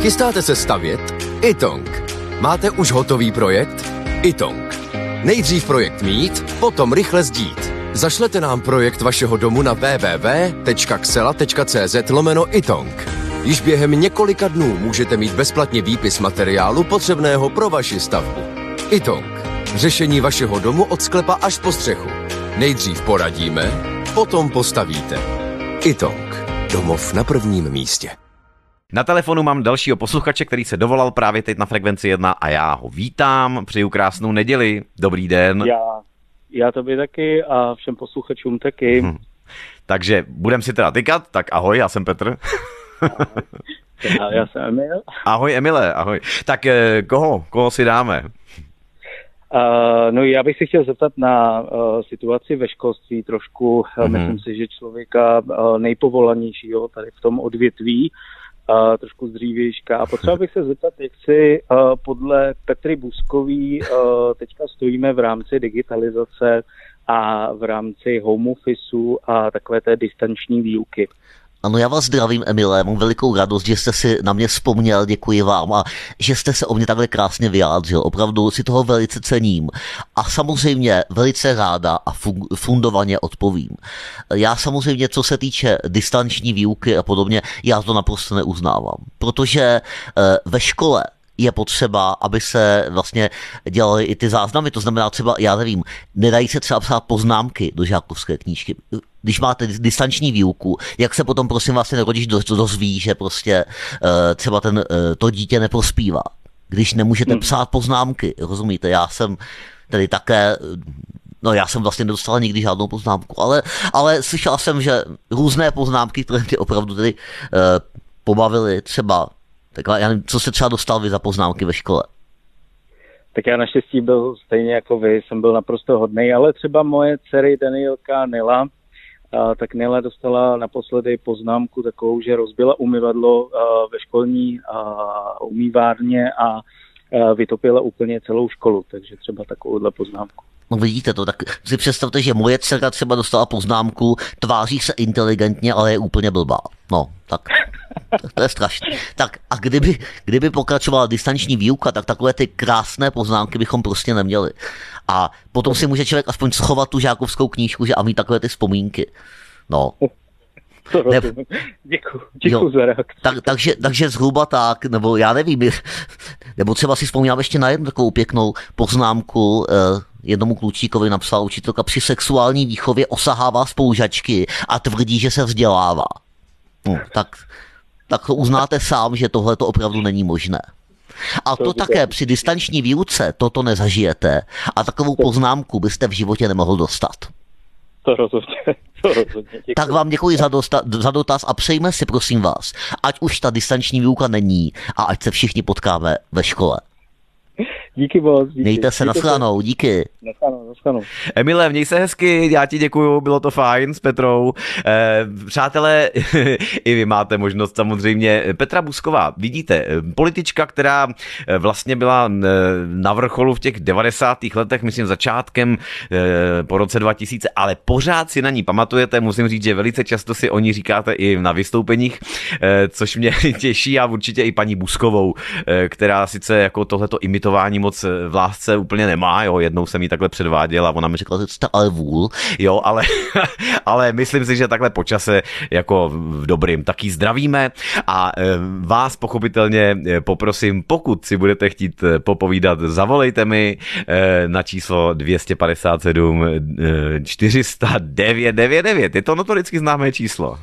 Chystáte se stavět? Itong. Máte už hotový projekt? Itong. Nejdřív projekt mít, potom rychle zdít. Zašlete nám projekt vašeho domu na www.xela.cz lomeno itong. Již během několika dnů můžete mít bezplatně výpis materiálu potřebného pro vaši stavbu. Itong. Řešení vašeho domu od sklepa až po střechu. Nejdřív poradíme, potom postavíte. Itong. Domov na prvním místě. Na telefonu mám dalšího posluchače, který se dovolal právě teď na frekvenci 1 a já ho vítám. Přeju krásnou neděli. Dobrý den. Já, já tobě taky a všem posluchačům taky. Hm. Takže budem si teda tykat, tak ahoj, já jsem Petr. Já, já jsem Emil. Ahoj Emile, ahoj. Tak eh, koho, koho si dáme? Uh, no já bych se chtěl zeptat na uh, situaci ve školství trošku. Mm-hmm. Myslím si, že člověka uh, nejpovolanějšího tady v tom odvětví, uh, trošku z dřívějška. A potřeba bych se zeptat, jak si uh, podle Petry Buskový uh, teďka stojíme v rámci digitalizace a v rámci home officeu a takové té distanční výuky. Ano, já vás zdravím, Emile, mám velikou radost, že jste si na mě vzpomněl, děkuji vám a že jste se o mě takhle krásně vyjádřil. Opravdu si toho velice cením a samozřejmě velice ráda a fundovaně odpovím. Já samozřejmě, co se týče distanční výuky a podobně, já to naprosto neuznávám, protože eh, ve škole je potřeba, aby se vlastně dělaly i ty záznamy. To znamená třeba, já nevím, nedají se třeba psát poznámky do žákovské knížky. Když máte distanční výuku, jak se potom prosím vás ten rodič dozví, že prostě uh, třeba ten, uh, to dítě neprospívá. Když nemůžete hmm. psát poznámky, rozumíte? Já jsem tedy také No já jsem vlastně nedostala nikdy žádnou poznámku, ale, ale slyšela jsem, že různé poznámky, které mě opravdu tedy pobavily, třeba tak já nevím, co se třeba dostal vy za poznámky ve škole? Tak já naštěstí byl stejně jako vy, jsem byl naprosto hodný, ale třeba moje dcery Danielka Nila, tak Nila dostala naposledy poznámku takovou, že rozbila umyvadlo ve školní umývárně a, a vytopila úplně celou školu, takže třeba takovouhle poznámku. No vidíte to, tak si představte, že moje dcera třeba dostala poznámku, tváří se inteligentně, ale je úplně blbá. No, tak to je strašné. Tak a kdyby, kdyby pokračovala distanční výuka, tak takové ty krásné poznámky bychom prostě neměli. A potom si může člověk aspoň schovat tu žákovskou knížku, že a mít takové ty vzpomínky. No. ne, děkuji, děkuji za reakci. Tak, takže, takže zhruba tak, nebo já nevím, nebo třeba si vzpomínám ještě na jednu takovou pěknou poznámku, eh, jednomu klučíkovi napsala učitelka při sexuální výchově osahává spolužačky a tvrdí, že se vzdělává. No, tak, tak to uznáte sám, že tohle to opravdu není možné. A to, to také při distanční výuce toto nezažijete a takovou poznámku byste v životě nemohl dostat. To rozhodně. To rozhodně tak vám děkuji za, dosta, za dotaz a přejme si prosím vás, ať už ta distanční výuka není a ať se všichni potkáme ve škole. Díky moc. Díky. Mějte se, nashledanou, díky. Nashledanou, nashledanou. Emile, měj se hezky, já ti děkuju, bylo to fajn s Petrou. Eh, přátelé, i vy máte možnost samozřejmě. Petra Busková, vidíte, politička, která eh, vlastně byla eh, na vrcholu v těch 90. letech, myslím začátkem eh, po roce 2000, ale pořád si na ní pamatujete, musím říct, že velice často si o ní říkáte i na vystoupeních, eh, což mě těší a určitě i paní Buskovou, eh, která sice jako tohleto imitování moc v lásce úplně nemá, jo, jednou jsem jí takhle předváděl a ona mi řekla, že jste ale vůl, jo, ale, ale myslím si, že takhle počase jako v dobrým taky zdravíme. A e, vás pochopitelně e, poprosím, pokud si budete chtít popovídat, zavolejte mi na číslo 257 400 999, je to notoricky známé číslo.